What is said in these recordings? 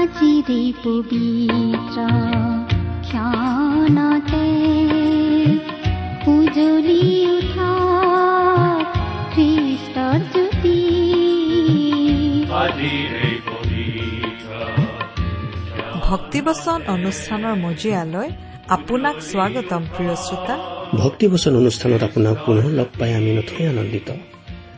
আজিৰে পবিত্ৰ ক্ষণতে উজলি উঠা খ্ৰীষ্টৰ জ্যোতি ভক্তিবচন অনুষ্ঠানৰ মজিয়ালৈ আপোনাক স্বাগতম প্ৰিয় শ্ৰোতা। ভক্তিবচন অনুষ্ঠানত আপোনাক পুনৰ লগ পাই আমি নথৈ আনন্দিত।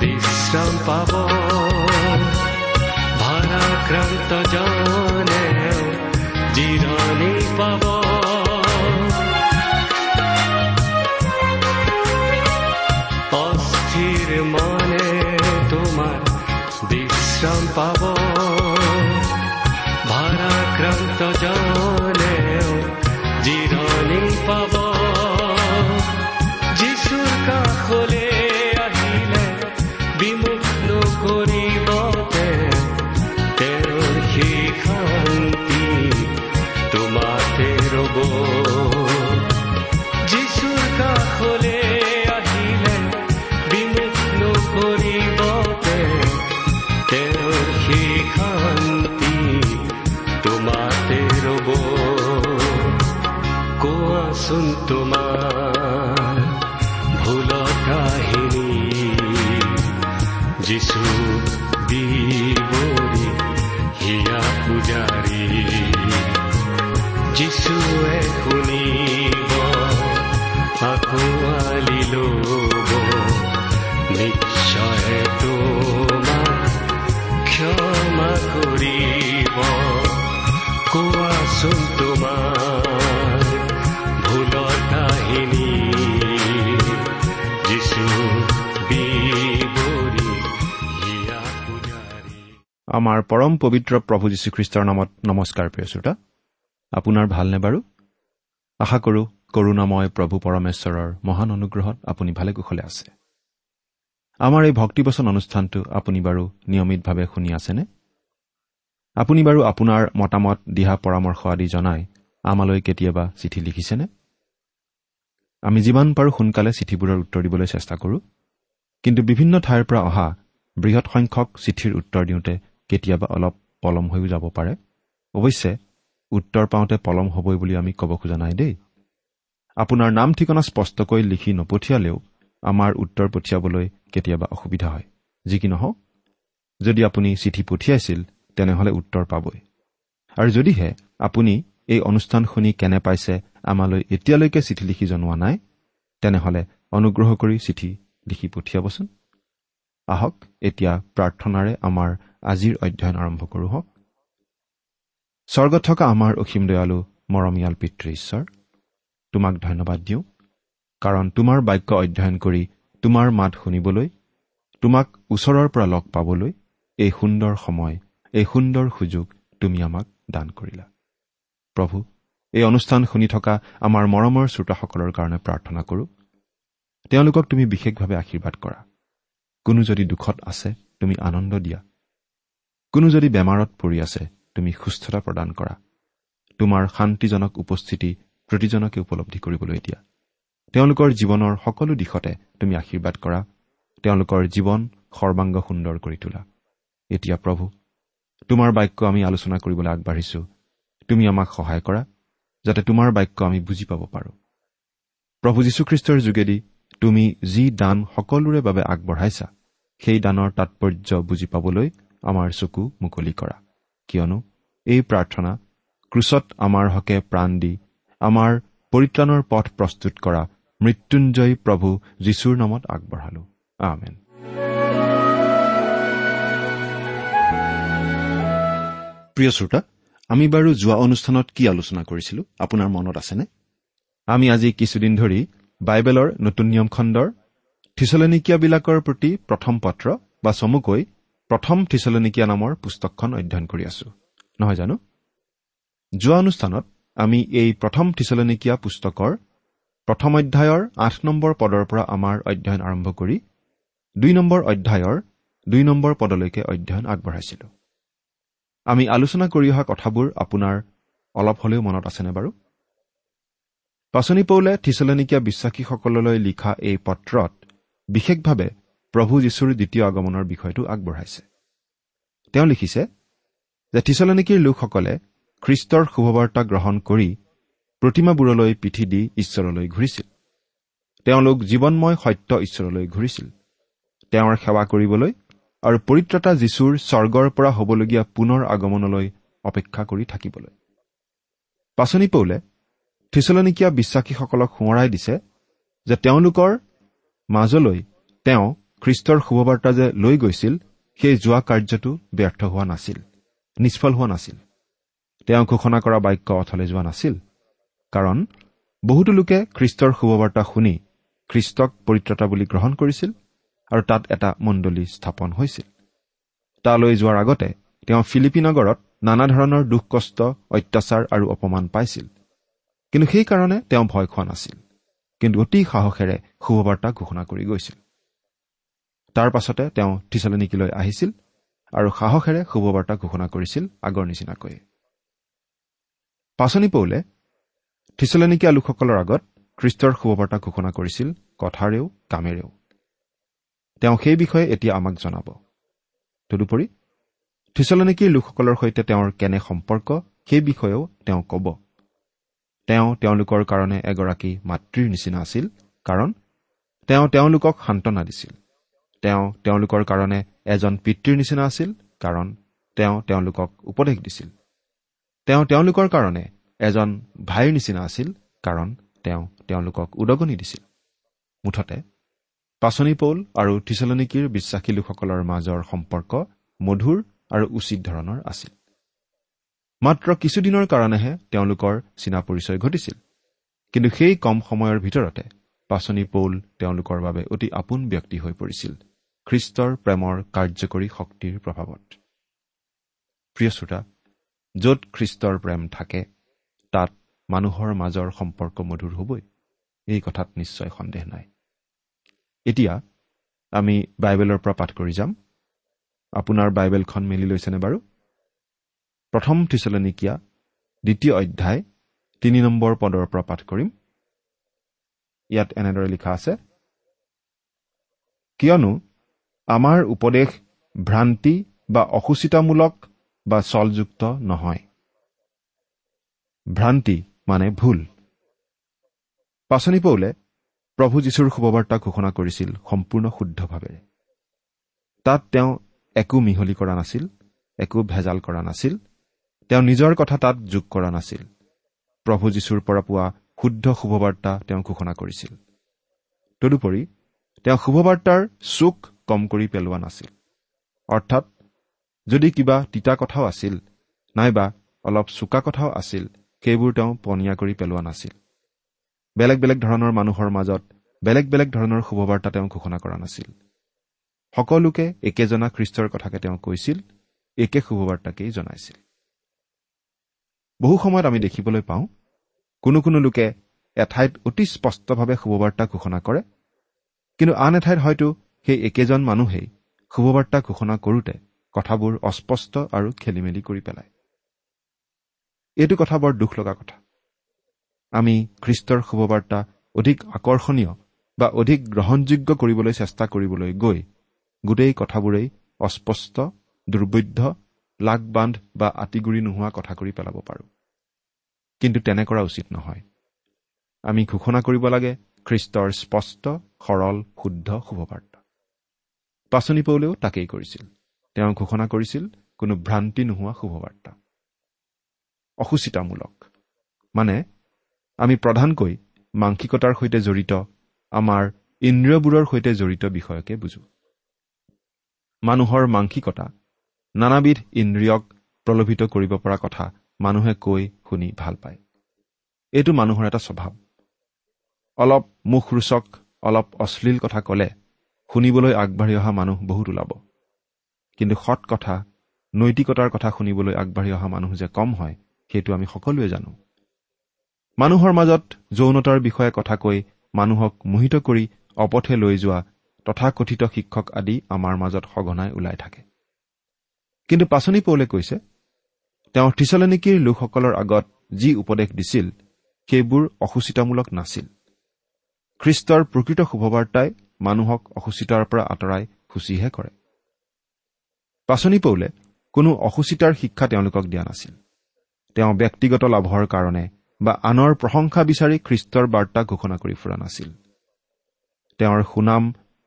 বিশ্ৰাম পাব ভাৰাক্ৰান্ত জনে জিৰণি পাব অস্থিৰ মনে তোমাৰ বিশ্ৰাম পাব ভাৰাক্ৰান্ত জনে জিৰণি পাব করে আমাৰ পৰম পবিত্ৰ প্ৰভু যীশুখ্ৰীষ্টৰ নামত নমস্কাৰ প্ৰিয় শ্ৰোতা। আপোনাৰ ভালনে বাৰু? আশা কৰো কৰোণাময় প্ৰভু পৰমেশ্বৰৰ মহান অনুগ্ৰহত আপুনি ভালে কুশলে আছে। আমাৰ এই ভক্তিবচন অনুষ্ঠানটো আপুনি বাৰু নিয়মিতভাৱে শুনি আছেনে? আপুনি বাৰু আপোনাৰ মতামত দিহা পৰামৰ্শ আদি জনাই আমালৈ কেতিয়াবা চিঠি লিখিছেনে? আমি যিমান পাৰোঁ সোনকালে চিঠিবোৰৰ উত্তৰ দিবলৈ চেষ্টা কৰোঁ। কিন্তু বিভিন্ন ঠাইৰ পৰা অহা বৃহৎ সংখ্যক চিঠিৰ উত্তৰ দিওঁতে কেতিয়াবা অলপ পলম হৈও যাব পাৰে। অৱশ্যে উত্তৰ পাওঁতে পলম হ'বই বুলি আমি ক'ব খোজা নাই দেই। আপোনাৰ নাম ঠিকনা স্পষ্টকৈ লিখি নপঠিয়ালেও আমাৰ উত্তৰ পঠিয়াবলৈ কেতিয়াবা অসুবিধা হয়। যি কি নহওক যদি আপুনি চিঠি পঠিয়াইছিল তেনেহ'লে উত্তৰ পাবই। আৰু যদিহে আপুনি এই অনুষ্ঠান শুনি কেনে পাইছে আমালৈ এতিয়ালৈকে চিঠি লিখি জনোৱা নাই তেনেহ'লে অনুগ্ৰহ কৰি চিঠি লিখি পঠিয়াবচোন। আহক এতিয়া প্ৰাৰ্থনাৰে আমাৰ আজিৰ অধ্যয়ন আৰম্ভ কৰোঁ হওক। স্বৰ্গত থকা আমাৰ অসীম দয়ালু মৰমীয়াল পিতৃ ঈশ্বৰ তোমাক ধন্যবাদ দিওঁ কাৰণ তোমাৰ বাক্য অধ্যয়ন কৰি তোমাৰ মাত শুনিবলৈ তোমাক ওচৰৰ পৰা লগ পাবলৈ এই সুন্দৰ সময় এই সুন্দৰ সুযোগ তুমি আমাক দান কৰিলা। প্ৰভু এই অনুষ্ঠান শুনি থকা আমাৰ মৰমৰ শ্ৰোতাসকলৰ কাৰণে প্ৰাৰ্থনা কৰোঁ। তেওঁলোকক তুমি বিশেষভাৱে আশীৰ্বাদ কৰা। কোনো যদি দুখত আছে তুমি আনন্দ দিয়া। কোনো যদি বেমাৰত পৰি আছে তুমি সুস্থতা প্ৰদান কৰা। তোমাৰ শান্তিজনক উপস্থিতি প্ৰতিজনকে উপলব্ধি কৰিবলৈ দিয়া। তেওঁলোকৰ জীৱনৰ সকলো দিশতে তুমি আশীৰ্বাদ কৰা। তেওঁলোকৰ জীৱন সৰ্বাংগ সুন্দৰ কৰি তোলা। এতিয়া প্ৰভু তোমাৰ বাক্য আমি আলোচনা কৰিবলৈ আগবাঢ়িছো। তুমি আমাক সহায় কৰা যাতে তোমাৰ বাক্য আমি বুজি পাব পাৰোঁ। প্ৰভু যীশুখ্ৰীষ্টৰ যোগেদি তুমি যি দান সকলোৰে বাবে আগবঢ়াইছা সেই দানৰ তাৎপৰ্য বুজি পাবলৈ আমাৰ চকু মুকলি কৰা। কিয়নো এই প্ৰাৰ্থনা ক্ৰুচত আমাৰ হকে প্ৰাণ দি আমাৰ পৰিত্ৰাণৰ পথ প্ৰস্তুত কৰা মৃত্যুঞ্জয়ী প্ৰভু যীশুৰ নামত আগবঢ়ালো। আমেন। প্ৰিয় শ্ৰোতা আমি বাৰু যোৱা অনুষ্ঠানত কি আলোচনা কৰিছিলো? আপোনাৰ মনত আছেনে? আমি আজি কিছুদিন ধৰি বাইবেলৰ নতুন নিয়ম খণ্ডৰ থিচলনিকীয়াবিলাকৰ প্ৰতি প্ৰথম পত্ৰ বা চমুকৈ প্ৰথম থিচলনিকীয়া নামৰ পুস্তকখন অধ্যয়ন কৰি আছো। নহয় জানো? যোৱা অনুষ্ঠানত আমি এই প্ৰথম থিচলনিকীয়া পুস্তকৰ প্ৰথম অধ্যায়ৰ আঠ নম্বৰ পদৰ পৰা আমাৰ অধ্যয়ন আৰম্ভ কৰি দুই নম্বৰ অধ্যায়ৰ দুই নম্বৰ পদলৈকে অধ্যয়ন আগবঢ়াইছিলো। আমি আলোচনা কৰি অহা কথাবোৰ আপোনাৰ অলপ হলেও মনত আছেনে বাৰু? পাচনি পৌলে থিচলনিকীয়া বিশ্বাসীসকললৈ লিখা এই পত্ৰত বিশেষভাৱে প্ৰভু যীশুৰ দ্বিতীয় আগমনৰ বিষয়টো আগবঢ়াইছে। তেওঁ লিখিছে যে থিচলনিকীৰ লোকসকলে খ্ৰীষ্টৰ শুভবাৰ্তা গ্ৰহণ কৰি প্ৰতিমাবোৰলৈ পিঠি দি ঈশ্বৰলৈ ঘূৰিছিল। তেওঁলোক জীৱনময় সত্য ঈশ্বৰলৈ ঘূৰিছিল। তেওঁৰ সেৱা কৰিবলৈ আৰু পৰিত্ৰতা যীশুৰ স্বৰ্গৰ পৰা হ'বলগীয়া পুনৰ আগমনলৈ অপেক্ষা কৰি থাকিবলৈ। পাচনি পৌলে থিচলনিকীয়া বিশ্বাসীসকলক সোঁৱৰাই দিছে যে তেওঁলোকৰ মাজলৈ তেওঁ খ্ৰীষ্টৰ শুভবাৰ্তা যে লৈ গৈছিল সেই যোৱা কাৰ্যটো ব্যৰ্থ হোৱা নাছিল নিষ্ফল হোৱা নাছিল। তেওঁ ঘোষণা কৰা বাক্য অথলে যোৱা নাছিল কাৰণ বহুতো লোকে খ্ৰীষ্টৰ শুভবাৰ্তা শুনি খ্ৰীষ্টক পৰিত্ৰতা বুলি গ্ৰহণ কৰিছিল আৰু তাত এটা মণ্ডলী স্থাপন হৈছিল। তালৈ যোৱাৰ আগতে তেওঁ ফিলিপি নগৰত নানা ধৰণৰ দুখ কষ্ট অত্যাচাৰ আৰু অপমান পাইছিল। কিন্তু সেইকাৰণে তেওঁ ভয় খোৱা নাছিল। কিন্তু অতি সাহসেৰে শুভবাৰ্তা ঘোষণা কৰি গৈছিল। তাৰ পাছতে তেওঁ থিচলনিকিলৈ আহিছিল আৰু সাহসেৰে শুভবাৰ্তা ঘোষণা কৰিছিল আগৰ নিচিনাকৈয়ে পাচনি পৌলে থিচলনিকীয়া লোকসকলৰ আগত খ্ৰীষ্টৰ শুভবাৰ্তা ঘোষণা কৰিছিল কথাৰেও কামেৰেও। তেওঁ সেই বিষয়ে এতিয়া আমাক জনাব। তদুপৰি থিচলনিকীৰ লোকসকলৰ সৈতে তেওঁৰ কেনে সম্পৰ্ক সেই বিষয়েও তেওঁ ক'ব। তেওঁ তেওঁলোকৰ কাৰণে এগৰাকী মাতৃৰ নিচিনা আছিল কাৰণ তেওঁ তেওঁলোকক সান্তনা দিছিল। তেওঁ তেওঁলোকৰ কাৰণে এজন পিতৃৰ নিচিনা আছিল কাৰণ তেওঁ তেওঁলোকক উপদেশ দিছিল। তেওঁ তেওঁলোকৰ কাৰণে এজন ভাইৰ নিচিনা আছিল কাৰণ তেওঁ তেওঁলোকক উদগনি দিছিল। মুঠতে পাচনি পৌল আৰু থিচলনিকিৰ বিশ্বাসী লোকসকলৰ মাজৰ সম্পৰ্ক মধুৰ আৰু উচিত ধৰণৰ আছিল। মাত্ৰ কিছুদিনৰ কাৰণেহে তেওঁলোকৰ চিনা পৰিচয় ঘটিছিল। কিন্তু সেই কম সময়ৰ ভিতৰতে পাচনি পৌল তেওঁলোকৰ বাবে অতি আপোন ব্যক্তি হৈ পৰিছিল খ্ৰীষ্টৰ প্ৰেমৰ কাৰ্যকৰী শক্তিৰ প্ৰভাৱত। প্ৰিয় শ্ৰোতা য'ত খ্ৰীষ্টৰ প্ৰেম থাকে তাত মানুহৰ মাজৰ সম্পৰ্ক মধুৰ হ'বই এই কথাত নিশ্চয় সন্দেহ নাই। এতিয়া আমি বাইবেলৰ পৰা পাঠ কৰি যাম। আপোনাৰ বাইবেলখন মেলি লৈছেনে বাৰু? প্ৰথম থিচলনিকীয়া দ্বিতীয় অধ্যায় তিনি নম্বৰ পদৰ পৰা পাঠ কৰিম। ইয়াত এনেদৰে লিখা আছে কিয়নো আমাৰ উপদেশ ভ্ৰান্তি বা অসুচিতামূলক বা চলযুক্ত নহয়। ভ্ৰান্তি মানে ভুল। পাচনি পৌলে প্ৰভু যীশুৰ শুভবাৰ্তা ঘোষণা কৰিছিল সম্পূৰ্ণ শুদ্ধভাৱেৰে তাত তেওঁ একো মিহলি কৰা নাছিল একো ভেজাল কৰা নাছিল তেওঁ নিজৰ কথা তাত যোগ কৰা নাছিল। প্ৰভু যীশুৰ পৰা পোৱা শুদ্ধ শুভবাৰ্তা তেওঁ ঘোষণা কৰিছিল। তদুপৰি তেওঁ শুভবাৰ্তাৰ চুক কম কৰি পেলোৱা নাছিল। অৰ্থাৎ যদি কিবা তিতা কথাও আছিল নাইবা অলপ চোকা কথাও আছিল সেইবোৰ তেওঁ পনীয়া কৰি পেলোৱা নাছিল। বেলেগ বেলেগ ধৰণৰ মানুহৰ মাজত বেলেগ বেলেগ ধৰণৰ শুভবাৰ্তা তেওঁ ঘোষণা কৰা নাছিল। সকলোকে একেজনা খ্ৰীষ্টৰ কথাকে তেওঁ কৈছিল একে শুভবাৰ্তাকেই জনাইছিল। বহু সময়ত আমি দেখিবলৈ পাওঁ কোনো কোনো লোকে এঠাইত অতি স্পষ্টভাৱে শুভবাৰ্তা ঘোষণা কৰে কিন্তু আন এঠাইত হয়তো সেই একেজন মানুহেই শুভবাৰ্তা ঘোষণা কৰোঁতে কথাবোৰ অস্পষ্ট আৰু খেলি মেলি কৰি পেলায়। এইটো কথা বৰ দুখ লগা কথা। আমি খ্ৰীষ্টৰ শুভবাৰ্তা অধিক আকৰ্ষণীয় বা অধিক গ্ৰহণযোগ্য কৰিবলৈ চেষ্টা কৰিবলৈ গৈ গোটেই কথাবোৰেই অস্পষ্ট দুৰ্বৈধ্য লাগ বান্ধ বা আঁতিগুৰি নোহোৱা কথা কৰি পেলাব পাৰোঁ। কিন্তু তেনে কৰা উচিত নহয়। আমি ঘোষণা কৰিব লাগে খ্ৰীষ্টৰ স্পষ্ট সৰল শুদ্ধ শুভবাৰ্তা। পাচনি পৌলেও তাকেই কৰিছিল। তেওঁ ঘোষণা কৰিছিল কোনো ভ্ৰান্তি নোহোৱা শুভবাৰ্তা। অসুচিতামূলক। মানে আমি প্ৰধানকৈ মাংসিকতাৰ সৈতে জড়িত আমাৰ ইন্দ্ৰিয়বোৰৰ সৈতে জড়িত বিষয়কে বুজো। মানুহৰ মাংসিকতা নানাবিধ ইন্দ্ৰিয়ক প্ৰলোভিত কৰিব পৰা কথা মানুহে কৈ শুনি ভাল পায়। এইটো মানুহৰ এটা স্বভাৱ। অলপ মুখৰোচক অলপ অশ্লীল কথা ক'লে শুনিবলৈ আগবাঢ়ি অহা মানুহ বহুত ওলাব। কিন্তু সৎ কথা নৈতিকতাৰ কথা শুনিবলৈ আগবাঢ়ি অহা মানুহ যে কম হয় সেইটো আমি সকলোৱে জানো। মানুহৰ মাজত যৌনতাৰ বিষয়ে কথা কৈ মানুহক মোহিত কৰি অপথে লৈ যোৱা তথাকথিত শিক্ষক আদি আমাৰ মাজত সঘনাই ওলাই থাকে। কিন্তু পাচনি পৌলে কৈছে তেওঁ থিচলেনিকিৰ লোকসকলৰ আগত যি উপদেশ দিছিল সেইবোৰ অসুচিতামূলক নাছিল। খ্ৰীষ্টৰ প্ৰকৃত শুভবাৰ্তাই মানুহক অসুচিতাৰ পৰা আঁতৰাই সূচীহে কৰে। পাচনি পৌলে কোনো অসুচিতাৰ শিক্ষা তেওঁলোকক দিয়া নাছিল। তেওঁ ব্যক্তিগত লাভৰ কাৰণে বা আনৰ প্ৰশংসা বিচাৰি খ্ৰীষ্টৰ বাৰ্তা ঘোষণা কৰি ফুৰা নাছিল। তেওঁৰ সুনাম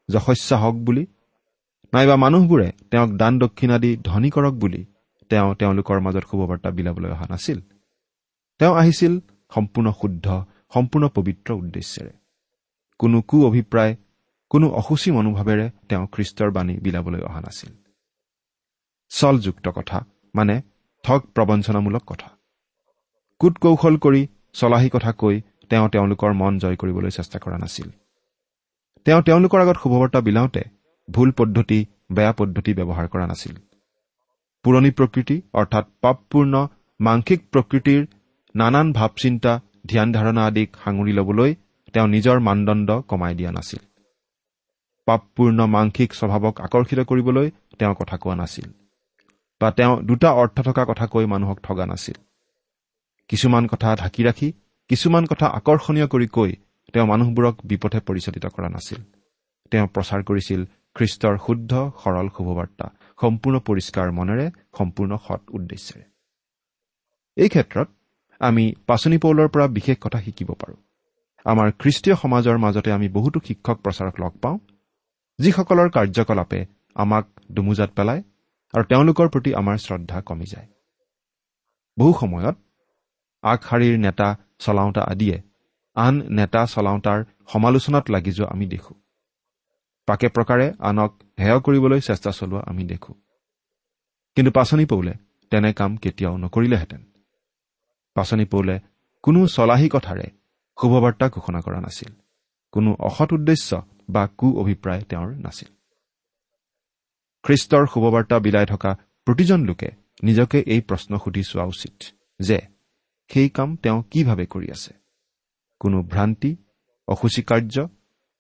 যশস্যা হওক বুলি নাইবা মানুহবোৰে তেওঁক দান দক্ষিণা দি ধনী কৰক বুলি তেওঁ তেওঁলোকৰ মাজত শুভবাৰ্তা বিলাবলৈ অহা নাছিল। তেওঁ আহিছিল সম্পূৰ্ণ শুদ্ধ সম্পূৰ্ণ পবিত্ৰ উদ্দেশ্যেৰে। কোনো কু অভিপ্ৰায় কোনো অসুচী মনোভাৱেৰে তেওঁ খ্ৰীষ্টৰ বাণী বিলাবলৈ অহা নাছিল। চলযুক্ত কথা মানে ঠগ প্ৰবঞ্চনামূলক কথা। কুট কৌশল কৰি চলাহী কথা কৈ তেওঁ তেওঁলোকৰ মন জয় কৰিবলৈ চেষ্টা কৰা নাছিল। তেওঁ তেওঁলোকৰ আগত শুভবাৰ্তা বিলাওঁতে ভুল পদ্ধতি বেয়া পদ্ধতি ব্যৱহাৰ কৰা নাছিল। পুৰণি প্ৰকৃতি অৰ্থাৎ পাপপূৰ্ণ মাংসিক প্ৰকৃতিৰ নানান ভাৱ চিন্তা ধ্যান ধাৰণা আদিক সাঙুৰি ল'বলৈ তেওঁ নিজৰ মানদণ্ড কমাই দিয়া নাছিল। পাপপূৰ্ণ মাংসিক স্বভাৱক আকৰ্ষিত কৰিবলৈ তেওঁ কথা কোৱা নাছিল। বা তেওঁ দুটা অৰ্থ থকা কথা কৈ মানুহক ঠগা নাছিল। কিছুমান কথা ঢাকি ৰাখি কিছুমান কথা আকৰ্ষণীয় কৰি কৈ তেওঁ মানুহবোৰক বিপথে পৰিচালিত কৰা নাছিল। তেওঁ প্ৰচাৰ কৰিছিল খ্ৰীষ্টৰ শুদ্ধ সৰল শুভবাৰ্তা সম্পূৰ্ণ পৰিষ্কাৰ মনেৰে সম্পূৰ্ণ সৎ উদ্দেশ্যেৰে। এই ক্ষেত্ৰত আমি পাচনি পৌলৰ পৰা বিশেষ কথা শিকিব পাৰোঁ। আমাৰ খ্ৰীষ্টীয় সমাজৰ মাজতে আমি বহুতো শিক্ষক প্ৰচাৰক লগ পাওঁ যিসকলৰ কাৰ্যকলাপে আমাক দুমোজাত পেলায় আৰু তেওঁলোকৰ প্ৰতি আমাৰ শ্ৰদ্ধা কমি যায়। বহু সময়ত আগশাৰীৰ নেতা চলাওঁতা আদিয়ে আন নেতা চলাওঁতাৰ সমালোচনাত লাগি যোৱা আমি দেখো। পাকে প্ৰকাৰে আনক হেয় কৰিবলৈ চেষ্টা চলোৱা আমি দেখো। কিন্তু পাচনি পৌলে তেনে কাম কেতিয়াও নকৰিলেহেঁতেন। পাচনি পৌলে কোনো চলাহী কথাৰে শুভবাৰ্তা ঘোষণা কৰা নাছিল। কোনো অসৎ উদ্দেশ্য বা কু অভিপ্ৰায় তেওঁৰ নাছিল। খ্ৰীষ্টৰ শুভবাৰ্তা বিলাই থকা প্ৰতিজন লোকে নিজকে এই প্ৰশ্ন সুধি চোৱা উচিত যে সেই কাম তেওঁ কিভাৱে কৰি আছে। কোনো ভ্ৰান্তি অসুচী কাৰ্য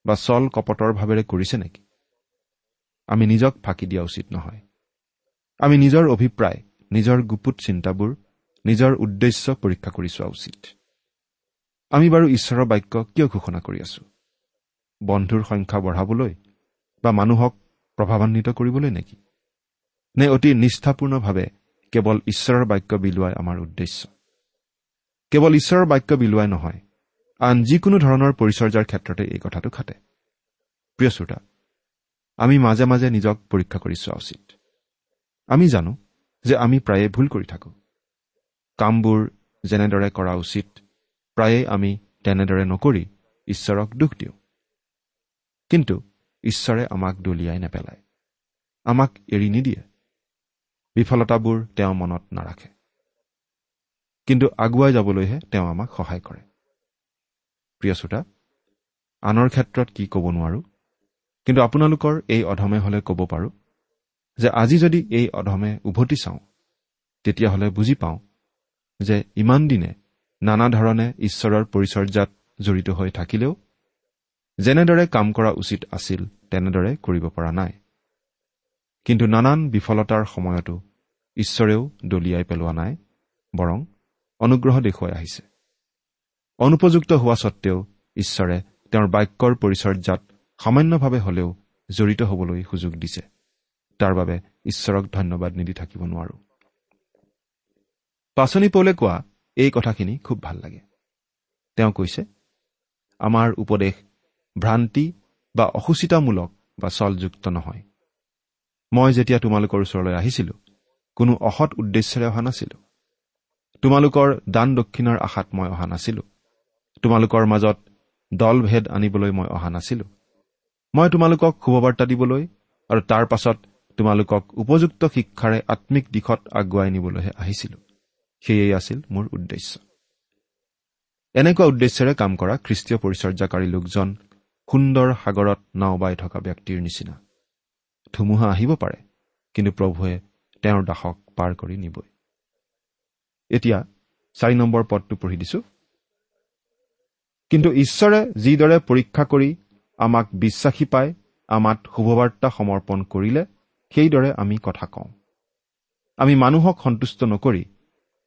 বা চল কপটৰ ভাৱেৰে কৰিছে নেকি? আমি নিজক ফাঁকি দিয়া উচিত নহয়। আমি নিজৰ অভিপ্ৰায় নিজৰ গুপুত চিন্তাবোৰ নিজৰ উদ্দেশ্য পৰীক্ষা কৰি চোৱা উচিত। আমি বাৰু ঈশ্বৰৰ বাক্য কিয় ঘোষণা কৰি আছো? বন্ধুৰ সংখ্যা বঢ়াবলৈ বা মানুহক প্ৰভাৱান্বিত কৰিবলৈ নেকি? নে অতি নিষ্ঠাপূৰ্ণভাৱে কেৱল ঈশ্বৰৰ বাক্য বিলোৱাই আমাৰ উদ্দেশ্য? কেৱল ঈশ্বৰৰ বাক্য বিলোৱাই নহয় আন যিকোনো ধৰণৰ পৰিচৰ্যাৰ ক্ষেত্ৰতে এই কথাটো খাটে প্ৰিয় শ্ৰোতা আমি মাজে মাজে নিজক পৰীক্ষা কৰি চোৱা উচিত। আমি জানো যে আমি প্ৰায়ে ভুল কৰি থাকোঁ। কামবোৰ যেনেদৰে কৰা উচিত প্ৰায়ে আমি তেনেদৰে নকৰি ঈশ্বৰক দুখ দিওঁ। কিন্তু ঈশ্বৰে আমাক দলিয়াই নেপেলায়। আমাক এৰি নিদিয়ে। বিফলতাবোৰ তেওঁ মনত নাৰাখে। কিন্তু আগুৱাই যাবলৈহে তেওঁ আমাক সহায় কৰে। প্ৰিয় শ্ৰোতা আনৰ ক্ষেত্ৰত কি ক'ব নোৱাৰো? কিন্তু আপোনালোকৰ এই অধমে হ'লে ক'ব পাৰোঁ যে আজি যদি এই অধমে উভতি চাওঁ তেতিয়াহ'লে বুজি পাওঁ যে ইমান দিনে নানা ধৰণে ঈশ্বৰৰ পৰিচৰ্যাত জড়িত হৈ থাকিলেও যেনেদৰে কাম কৰা উচিত আছিল তেনেদৰে কৰিব পৰা নাই। কিন্তু নানান বিফলতাৰ সময়তো ঈশ্বৰেও দলিয়াই পেলোৱা নাই বৰং অনুগ্ৰহ দেখুৱাই আহিছে। অনুপযুক্ত হোৱা সত্বেও ঈশ্বৰে তেওঁৰ বাক্যৰ পৰিচৰ্যাত সামান্যভাৱে হলেও জড়িত হবলৈ সুযোগ দিছে। তাৰ বাবে ঈশ্বৰক ধন্যবাদ নিদি থাকিব নোৱাৰো। পাচনি পৌলে কোৱা এই কথাখিনি খুব ভাল লাগে। তেওঁ কৈছে আমাৰ উপদেশ ভ্ৰান্তি বা অসুচিতামূলক বা চলযুক্ত নহয়। মই যেতিয়া তোমালোকৰ ওচৰলৈ আহিছিলো কোনো অসৎ উদ্দেশ্যেৰে অহা নাছিলো। তোমালোকৰ দান দক্ষিণাৰ আশাত মই অহা নাছিলো। তোমালোকৰ মাজত দলভেদ আনিবলৈ মই অহা নাছিলো। মই তোমালোকক শুভবাৰ্তা দিবলৈ আৰু তাৰ পাছত তোমালোকক উপযুক্ত শিক্ষাৰে আত্মিক দিশত আগুৱাই নিবলৈহে আহিছিলো। সেয়েই আছিল মোৰ উদ্দেশ্য। এনেকুৱা উদ্দেশ্যেৰে কাম কৰা খ্ৰীষ্টীয় পৰিচৰ্যাকাৰী লোকজন সুন্দৰ সাগৰত নাও বাই থকা ব্যক্তিৰ নিচিনা। ধুমুহা আহিব পাৰে কিন্তু প্ৰভুৱে তেওঁৰ দাসক পাৰ কৰি নিবই। এতিয়া চাৰি নম্বৰ পদটো পঢ়ি দিছো। কিন্তু ঈশ্বৰে যিদৰে পৰীক্ষা কৰি আমাক বিশ্বাসী পাই আমাত শুভবাৰ্তা সমৰ্পণ কৰিলে সেইদৰে আমি কথা কওঁ। আমি মানুহক সন্তুষ্ট নকৰি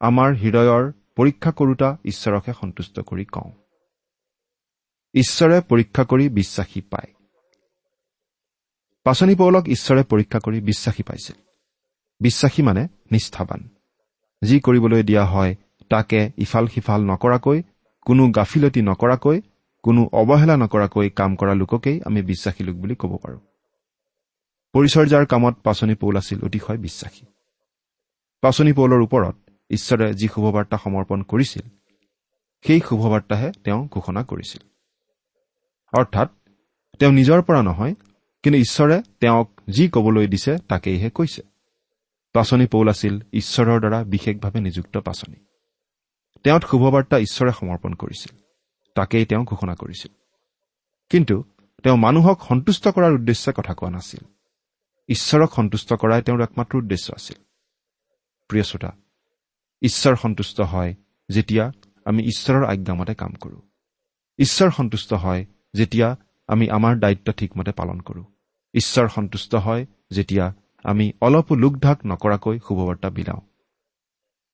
আমাৰ হৃদয়ৰ পৰীক্ষা কৰোতা ঈশ্বৰকহে সন্তুষ্ট কৰি কওঁ। ঈশ্বৰে পৰীক্ষা কৰি বিশ্বাসী পায়। পাচনি পৌলক ঈশ্বৰে পৰীক্ষা কৰি বিশ্বাসী পাইছিল। বিশ্বাসী মানে নিষ্ঠাবান। যি কৰিবলৈ দিয়া হয় তাকে ইফাল সিফাল নকৰাকৈ কোনো গাফিলতি নকৰাকৈ কোনো অৱহেলা নকৰাকৈ কাম কৰা লোককেই আমি বিশ্বাসী লোক বুলি ক'ব পাৰোঁ। পৰিচৰ্যাৰ কামত পাচনি পৌল আছিল অতিশয় বিশ্বাসী। পাচনি পৌলৰ ওপৰত ঈশ্বৰে যি শুভবাৰ্তা সমৰ্পণ কৰিছিল সেই শুভবাৰ্তাহে তেওঁ ঘোষণা কৰিছিল। অৰ্থাৎ তেওঁ নিজৰ পৰা নহয় কিন্তু ঈশ্বৰে তেওঁক যি কবলৈ দিছে তাকেইহে কৈছে। পাচনি পৌল আছিল ঈশ্বৰৰ দ্বাৰা বিশেষভাৱে নিযুক্ত পাচনি। তেওঁত শুভবাৰ্তা ঈশ্বৰে সমৰ্পণ কৰিছিল। তাকেই তেওঁ ঘোষণা কৰিছিল। কিন্তু তেওঁ মানুহক সন্তুষ্ট কৰাৰ উদ্দেশ্যে কথা কোৱা নাছিল। ঈশ্বৰক সন্তুষ্ট কৰাই তেওঁৰ একমাত্ৰ উদ্দেশ্য আছিল। প্ৰিয় শ্ৰোতা ঈশ্বৰ সন্তুষ্ট হয় যেতিয়া আমি ঈশ্বৰৰ আজ্ঞামতে কাম কৰোঁ। ঈশ্বৰ সন্তুষ্ট হয় যেতিয়া আমি আমাৰ দায়িত্ব ঠিকমতে পালন কৰোঁ। ঈশ্বৰ সন্তুষ্ট হয় যেতিয়া আমি অলপো লোকঢাক নকৰাকৈ শুভবাৰ্তা বিলাওঁ।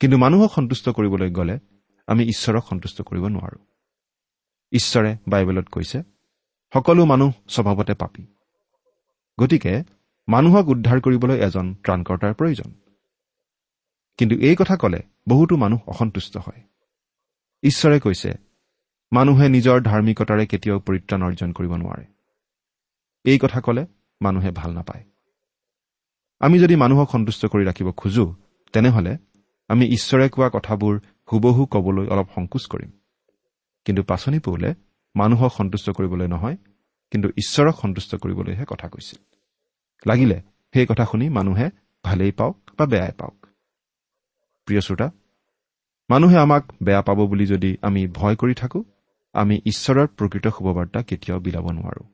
কিন্তু মানুহক সন্তুষ্ট কৰিবলৈ গ'লে আমি ঈশ্বৰক সন্তুষ্ট কৰিব নোৱাৰো। ঈশ্বৰে বাইবেলত কৈছে সকলো মানুহ স্বভাৱতে পাপী। গতিকে মানুহক উদ্ধাৰ কৰিবলৈ এজন ত্ৰাণকৰ্তাৰ প্ৰয়োজন। কিন্তু এই কথা ক'লে বহুতো মানুহ অসন্তুষ্ট হয়। ঈশ্বৰে কৈছে মানুহে নিজৰ ধাৰ্মিকতাৰে কেতিয়াও পৰিত্ৰাণ অৰ্জন কৰিব নোৱাৰে। এই কথা ক'লে মানুহে ভাল নাপায়। আমি যদি মানুহক সন্তুষ্ট কৰি ৰাখিব খোজো তেনেহলে আমি ঈশ্বৰে কোৱা কথাবোৰ হুবহু কবলৈ অলপ সংকোচ কৰিম। কিন্তু পাচনি পৌলে মানুহক সন্তুষ্ট কৰিবলৈ নহয় কিন্তু ঈশ্বৰক সন্তুষ্ট কৰিবলৈহে কথা কৈছিল। লাগিলে সেই কথা শুনি মানুহে ভালেই পাওক বা বেয়াই পাওক। প্ৰিয় শ্ৰোতা মানুহে আমাক বেয়া পাব বুলি যদি আমি ভয় কৰি থাকো আমি ঈশ্বৰৰ প্ৰকৃত শুভবাৰ্তা কেতিয়াও বিলাব নোৱাৰো।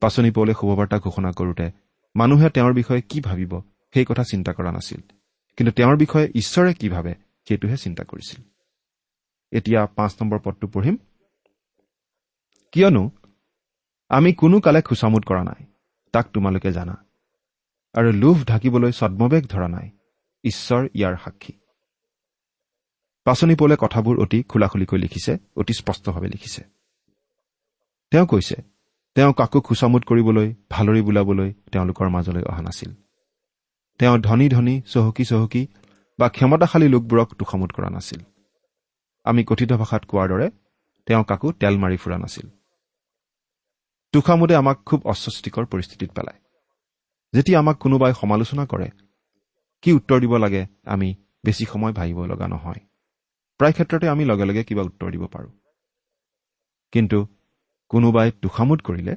পাচনি পৌলে শুভবাৰ্তা ঘোষণা কৰোঁতে মানুহে তেওঁৰ বিষয়ে কি ভাবিব সেই কথা চিন্তা কৰা নাছিল। কিন্তু তেওঁৰ বিষয়ে ঈশ্বৰে কি ভাবে সেইটোহে চিন্তা কৰিছিল। এতিয়া পাঁচ নম্বৰ পদটো পঢ়িম। কিয়নো আমি কোনো কালে খোচামোদ কৰা নাই তাক তোমালোকে জানা। আৰু লোভ ঢাকিবলৈ ছদ্মবেগ ধৰা নাই ঈশ্বৰ ইয়াৰ সাক্ষী। পাচনি পৌলে কথাবোৰ অতি খোলাখুলিকৈ লিখিছে অতি স্পষ্টভাৱে লিখিছে। তেওঁ কৈছে তেওঁ কাকো খোচামোদ কৰিবলৈ ভালৰি বোলাবলৈ তেওঁলোকৰ মাজলৈ অহা নাছিল। তেওঁ ধনী ধনী চহকী চহকী বা ক্ষমতাশালী লোকবোৰক তোষামোদ কৰা নাছিল। আমি কথিত ভাষাত কোৱাৰ দৰে তেওঁ কাকো তেল মাৰি ফুৰা নাছিল। তোষামোদে আমাক খুব অস্বস্তিকৰ পৰিস্থিতিত পেলায়। যেতিয়া আমাক কোনোবাই সমালোচনা কৰে কি উত্তৰ দিব লাগে আমি বেছি সময় ভাবিব লগা নহয়। প্ৰায় ক্ষেত্ৰতে আমি লগে লগে কিবা উত্তৰ দিব পাৰোঁ। কিন্তু কোনোবাই তোষামোদ কৰিলে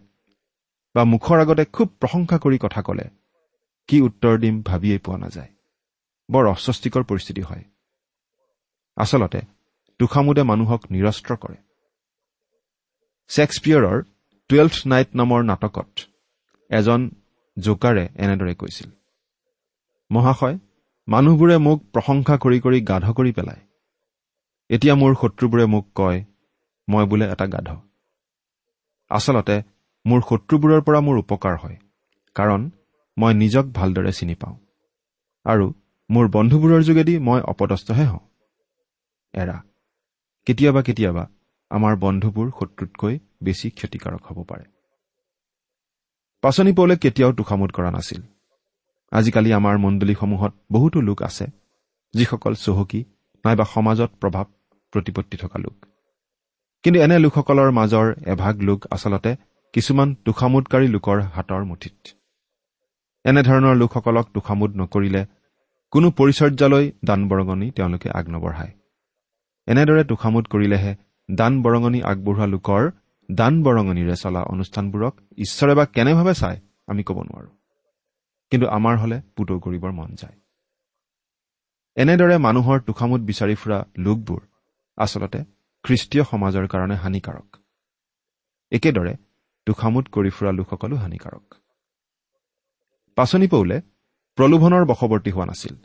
বা মুখৰ আগতে খুব প্ৰশংসা কৰি কথা ক'লে কি উত্তৰ দিম ভাবিয়েই পোৱা নাযায়। বৰ অস্বস্তিকৰ পৰিস্থিতি হয়। আচলতে তোষামোদে মানুহক নিৰস্ত্ৰ কৰে। ছেক্সপিয়ৰৰ টুৱেলভ নাইট নামৰ নাটকত এজন জোকাৰে এনেদৰে কৈছিল মহাশয় মানুহবোৰে মোক প্ৰশংসা কৰি কৰি গাধ কৰি পেলায়। এতিয়া মোৰ শত্ৰুবোৰে মোক কয় মই বোলে এটা গাধ। আচলতে মোৰ শত্ৰুবোৰৰ পৰা মোৰ উপকাৰ হয় কাৰণ মই নিজক ভালদৰে চিনি পাওঁ। আৰু মোৰ বন্ধুবোৰৰ যোগেদি মই অপদস্থহে হওঁ। এৰা কেতিয়াবা কেতিয়াবা আমাৰ বন্ধুবোৰ শত্ৰুতকৈ বেছি ক্ষতিকাৰক হ'ব পাৰে। পাচনি পৌলে কেতিয়াও তোষামোদ কৰা নাছিল। আজিকালি আমাৰ মণ্ডলীসমূহত বহুতো লোক আছে যিসকল চহকী নাইবা সমাজত প্ৰভাৱ প্ৰতিপত্তি থকা লোক। কিন্তু এনে লোকসকলৰ মাজৰ এভাগ লোক আচলতে কিছুমান তোষামোদকাৰী লোকৰ হাতৰ মুঠিত। এনেধৰণৰ লোকসকলক তোষামোদ নকৰিলে কোনো পৰিচৰ্যালৈ দান বৰঙণি তেওঁলোকে আগ নবঢ়ায় এনেদৰে তোষামোদ কৰিলেহে দান বৰঙণি আগবঢ়োৱা লোকৰ দান বৰঙণিৰে চলা অনুষ্ঠানবোৰক ঈশ্বৰে বা কেনেভাৱে চায় আমি ক'ব নোৱাৰো। কিন্তু আমাৰ হলে পুতৌ কৰিবৰ মন যায়। এনেদৰে মানুহৰ তোষামোদ বিচাৰি ফুৰা লোকবোৰ আচলতে খ্ৰীষ্টীয় সমাজৰ কাৰণে হানিকাৰক। একেদৰে তোষামোদ কৰি ফুৰা লোকসকলো হানিকাৰক। পাচনি পৌলে প্ৰলোভনৰ বশৱৰ্তী হোৱা নাছিল।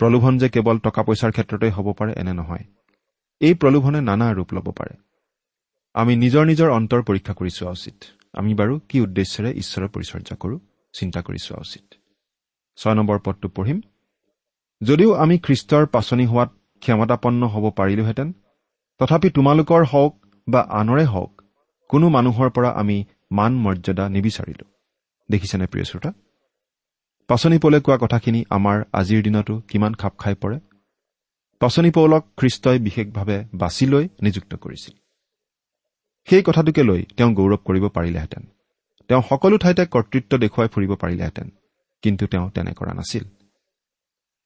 প্ৰলোভন যে কেৱল টকা পইচাৰ ক্ষেত্ৰতেই হ'ব পাৰে এনে নহয় এই প্ৰলোভনে নানা ৰূপ ল'ব পাৰে। আমি নিজৰ নিজৰ অন্তৰ পৰীক্ষা কৰি চোৱা উচিত। আমি বাৰু কি উদ্দেশ্যেৰে ঈশ্বৰৰ পৰিচৰ্যা কৰোঁ চিন্তা কৰি চোৱা উচিত। ছয় নম্বৰ পদটো পঢ়িম। যদিও আমি খ্ৰীষ্টৰ পাচনি হোৱাত ক্ষমতাপন্ন হ'ব পাৰিলোহেঁতেন তথাপি তোমালোকৰ হওক বা আনৰে হওক কোনো মানুহৰ পৰা আমি মান মৰ্যাদা নিবিচাৰিলো। দেখিছেনে প্ৰিয় শ্ৰোতা? পাচনি পৌলে কোৱা কথাখিনি আমাৰ আজিৰ দিনতো কিমান খাপ খাই পৰে? পাচনি পৌলক খ্ৰীষ্টই বিশেষভাৱে বাছি লৈ নিযুক্ত কৰিছিল। সেই কথাটোকে লৈ তেওঁ গৌৰৱ কৰিব পাৰিলেহেঁতেন। তেওঁ সকলো ঠাইতে কৰ্তৃত্ব দেখুৱাই ফুৰিব পাৰিলেহেঁতেন কিন্তু তেওঁ তেনে কৰা নাছিল।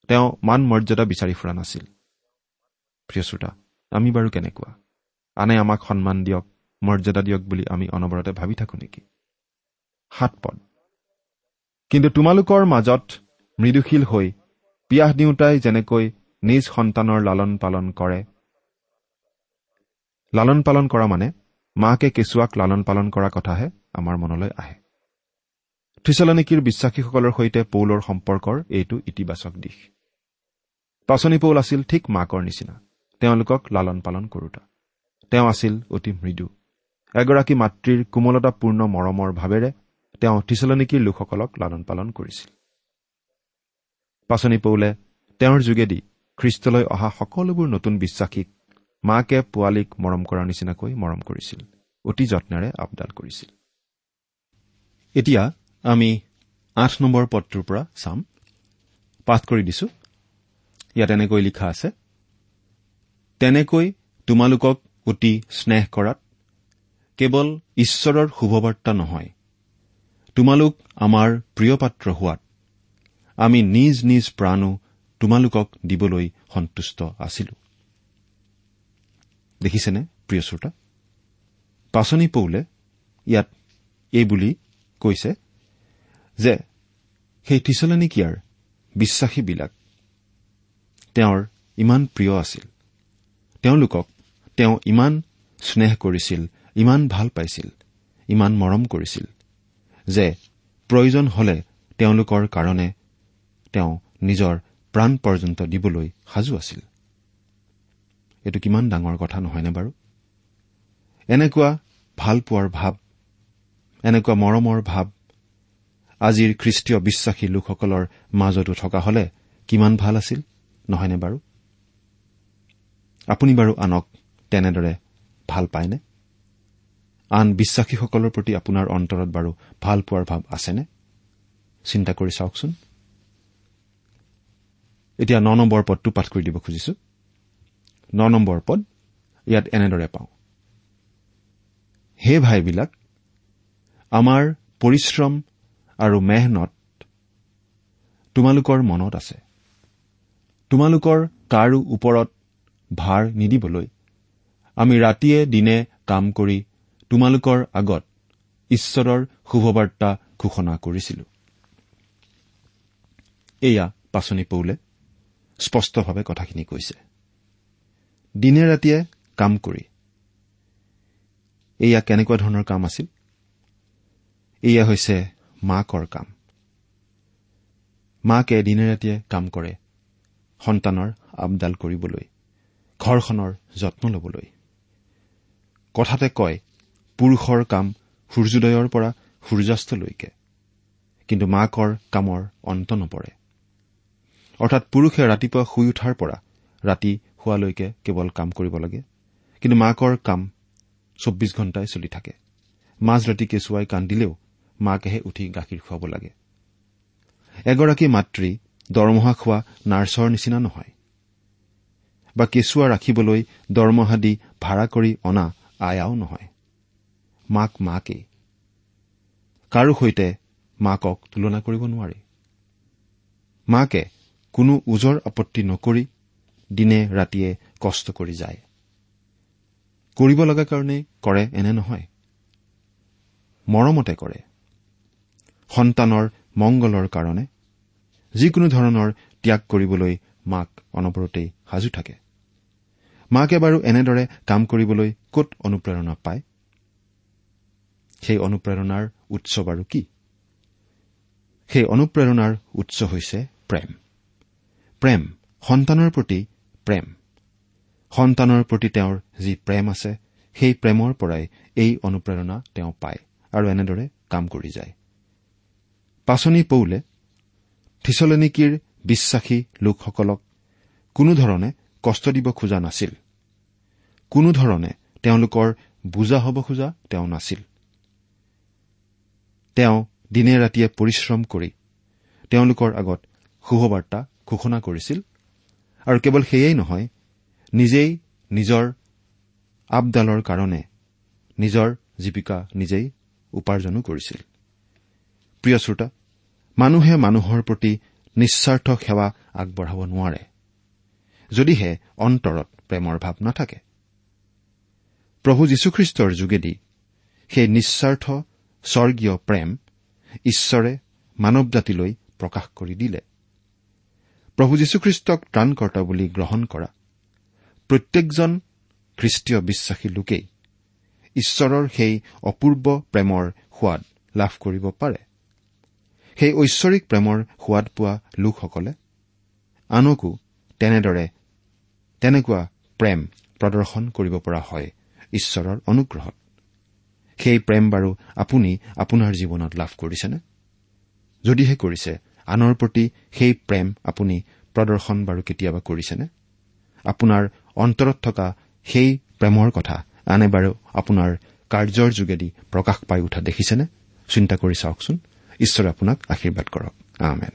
তেওঁ মান মৰ্যাদা বিচাৰি ফুৰা নাছিল। প্ৰিয় শ্ৰোতা আমি বাৰু কেনেকুৱা? আনে আমাক সন্মান দিয়ক মৰ্যাদা দিয়ক বুলি আমি অনবৰতে ভাবি থাকো নেকি? সাত পদ। কিন্তু তোমালোকৰ মাজত মৃদুশীল হৈ পিয়াহ দিওঁতাই যেনেকৈ নিজ সন্তানৰ লালন পালন কৰে। লালন পালন কৰা মানে মাকে কেঁচুৱাক লালন পালন কৰা কথাহে আমাৰ মনলৈ আহে। থিচলনিকিৰ বিশ্বাসীসকলৰ সৈতে পৌলৰ সম্পৰ্কৰ এইটো ইতিবাচক দিশ। পাচনি পৌল আছিল ঠিক মাকৰ নিচিনা তেওঁলোকক লালন পালন কৰোতা। তেওঁ আছিল অতি মৃদু। এগৰাকী মাতৃৰ কোমলতাপূৰ্ণ মৰমৰ ভাৱেৰে তেওঁ থিচলনিকিৰ লোকসকলক লালন পালন কৰিছিল। পাচনি পৌলে তেওঁৰ যোগেদি খ্ৰীষ্টলৈ অহা সকলোবোৰ নতুন বিশ্বাসীক মাকে পোৱালীক মৰম কৰাৰ নিচিনাকৈ মৰম কৰিছিল। অতি যত্নেৰে আপডাল কৰিছিল। এতিয়া আমি আঠ নম্বৰ পদটোৰ পৰা চাম। পাঠ কৰি দিছো। ইয়াত এনেকৈ লিখা আছে তেনেকৈ তোমালোকক অতি স্নেহ কৰাত কেৱল ঈশ্বৰৰ শুভবাৰ্তা নহয় তোমালোক আমাৰ প্ৰিয় পাত্ৰ হোৱাত। আমি নিজ নিজ প্ৰাণো তোমালোকক দিবলৈ সন্তুষ্ট আছিলো। দেখিছেনে প্ৰিয় শ্ৰোতা? পাচনি পৌলে ইয়াত এই বুলি কৈছে যে সেই থিচলনিকিয়াৰ বিশ্বাসীবিলাক তেওঁৰ ইমান প্ৰিয় আছিল। তেওঁলোকক তেওঁ ইমান স্নেহ কৰিছিল ইমান ভাল পাইছিল ইমান মৰম কৰিছিল। যে প্ৰয়োজন হলে তেওঁলোকৰ কাৰণে তেওঁ নিজৰ প্ৰাণ পৰ্যন্ত দিবলৈ সাজু আছিল। এইটো কিমান ডাঙৰ কথা নহয়নে বাৰু? এনেকুৱা ভাল পোৱাৰ ভাৱ এনেকুৱা মৰমৰ ভাৱ আজিৰ খ্ৰীষ্টীয় বিশ্বাসী লোকসকলৰ মাজতো থকা হলে কিমান ভাল আছিল নহয়নে বাৰু? আপুনি বাৰু আনক তেনেদৰে ভাল পায়নে? আন বিশ্বাসীসকলৰ প্ৰতি আপোনাৰ অন্তৰত বাৰু ভাল পোৱাৰ ভাৱ আছেনে? চিন্তা কৰি চাওকচোন। এতিয়া ন নম্বৰ পদটো পাঠ কৰি দিব খুজিছো। ন নম্বৰ পদ ইয়াত এনেদৰে পাওঁ। হে ভাইবিলাক আমাৰ পৰিশ্ৰম আৰু মেহনত তোমালোকৰ মনত আছে। তোমালোকৰ কাৰো ওপৰত ভাৰ নিদিবলৈ আমি ৰাতিয়ে দিনে কাম কৰি তোমালোকৰ আগত ঈশ্বৰৰ শুভবাৰ্তা ঘোষণা কৰিছিলো। এয়া পাচনি পৌলে স্পষ্টভাৱে কথাখিনি কৈছে। দিনে ৰাতিয়ে কাম কৰি। এয়া কেনেকুৱা ধৰণৰ কাম আছিল? এয়া হৈছে মাকৰ কাম। মাকে দিনে ৰাতিয়ে কাম কৰে সন্তানৰ আপডাল কৰিবলৈ ঘৰখনৰ যত্ন ল'বলৈ। কথাতে কয় পুৰুষৰ কাম সূৰ্যোদয়ৰ পৰা সূৰ্যাস্তলৈকে। কিন্তু মাকৰ কামৰ অন্ত নপৰে। অৰ্থাৎ পুৰুষে ৰাতিপুৱা শুই উঠাৰ পৰা ৰাতি শোৱালৈকে কেৱল কাম কৰিব লাগে। কিন্তু মাকৰ কাম চৌব্বিছ ঘণ্টাই চলি থাকে। মাজ ৰাতি কেঁচুৱাই কান্দিলেও মাকেহে উঠি গাখীৰ খুৱাব লাগে। এগৰাকী মাতৃ দৰমহা খোৱা নাৰ্ছৰ নিচিনা নহয়। বা কেঁচুৱা ৰাখিবলৈ দৰমহা দি ভাড়া কৰি অনা আয়াও নহয়। মাক মাকেই কাৰো সৈতে মাকক তুলনা কৰিব নোৱাৰে। মাকে কোনো ওজৰ আপত্তি নকৰি দিনে ৰাতিয়ে কষ্ট কৰি যায়। কৰিব লগা কাৰণেই কৰে এনে নহয়। মৰমতে কৰে। সন্তানৰ মংগলৰ কাৰণে। যিকোনো ধৰণৰ ত্যাগ কৰিবলৈ মাক অনবৰতেই সাজু থাকে। মাকে বাৰু এনেদৰে কাম কৰিবলৈ কত অনুপ্ৰেৰণা পায়? সেই অনুপ্ৰেৰণাৰ উৎস বাৰু কি? সেই অনুপ্ৰেৰণাৰ উৎস হৈছে প্ৰেম। প্ৰেম সন্তানৰ প্ৰতি প্ৰেম। সন্তানৰ প্ৰতি তেওঁৰ যি প্ৰেম আছে সেই প্ৰেমৰ পৰাই এই অনুপ্ৰেৰণা তেওঁ পায় আৰু এনেদৰে কাম কৰি যায়। পাচনি পৌলে থিচলেনিকিৰ বিশ্বাসী লোকসকলক কোনোধৰণে কষ্ট দিব খোজা নাছিল। কোনোধৰণে তেওঁলোকৰ বুজা হ'ব খোজা তেওঁ নাছিল। তেওঁ দিনে ৰাতিয়ে পৰিশ্ৰম কৰি তেওঁলোকৰ আগত শুভবাৰ্তা ঘোষণা কৰিছিল। আৰু কেৱল সেয়েই নহয় নিজেই নিজৰ আপডালৰ কাৰণে নিজৰ জীৱিকা নিজেই উপাৰ্জনো কৰিছিল। প্ৰিয় শ্ৰোতা মানুহে মানুহৰ প্ৰতি নিস্বাৰ্থ সেৱা আগবঢ়াব নোৱাৰে যদিহে অন্তৰত প্ৰেমৰ ভাৱ নাথাকে। প্ৰভু যীশুখ্ৰীষ্টৰ যোগেদি সেই নিস্বাৰ্থ স্বৰ্গীয় প্ৰেম ঈশ্বৰে মানৱ জাতিলৈ প্ৰকাশ কৰি দিলে। প্ৰভু যীশুখ্ৰীষ্টক ত্ৰাণকৰ্তা বুলি গ্ৰহণ কৰা প্ৰত্যেকজন খ্ৰীষ্টীয় বিশ্বাসী লোকেই ঈশ্বৰৰ সেই অপূৰ্ব প্ৰেমৰ সোৱাদ লাভ কৰিব পাৰে। সেই ঐশ্বৰিক প্ৰেমৰ সোৱাদ পোৱা লোকসকলে আনকো তেনেদৰে তেনেকুৱা প্ৰেম প্ৰদৰ্শন কৰিব পৰা হয় ঈশ্বৰৰ অনুগ্ৰহত। সেই প্ৰেম বাৰু আপুনি আপোনাৰ জীৱনত লাভ কৰিছেনে? যদিহে কৰিছে আনৰ প্ৰতি সেই প্ৰেম আপুনি প্ৰদৰ্শন বাৰু কেতিয়াবা কৰিছেনে? আপোনাৰ অন্তৰত থকা সেই প্ৰেমৰ কথা আনে বাৰু আপোনাৰ কাৰ্যৰ যোগেদি প্ৰকাশ পাই উঠা দেখিছেনে? চিন্তা কৰি চাওকচোন। ঈশ্বৰে আপোনাক আশীৰ্বাদ কৰক। আমেন।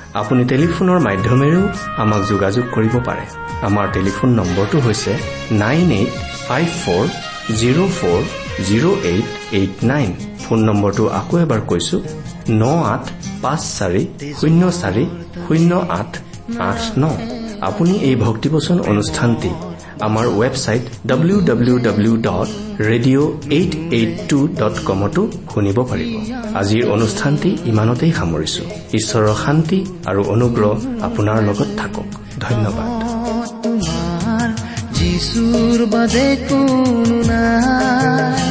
আপুনি টেলিফোনৰ মাধ্যমেৰেও আমাক যোগাযোগ কৰিব পাৰে। আমাৰ টেলিফোন নম্বৰটো হৈছে nine eight five four zero' four zero' eight eight nine. Phone নম্বৰটো আকৌ এবাৰ কৈছো ন আঠ পাঁচ চাৰি শূন্য চাৰি শূন্য আঠ আঠ ন। আপুনি এই ভক্তিবচন অনুষ্ঠানটি আমাৰ website W W W dot radio' eight eight two dot কমতো শুনিব পাৰিব। আজিৰ অনুষ্ঠানটি ইমানতেই সামৰিছো। ঈশ্বৰৰ শান্তি আৰু অনুগ্ৰহ আপোনাৰ লগত থাকক। ধন্যবাদ। তোমাৰ যিচুৰ বাদে কোনো নাই।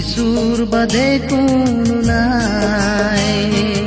যিচুৰ বাদে কোনো নাই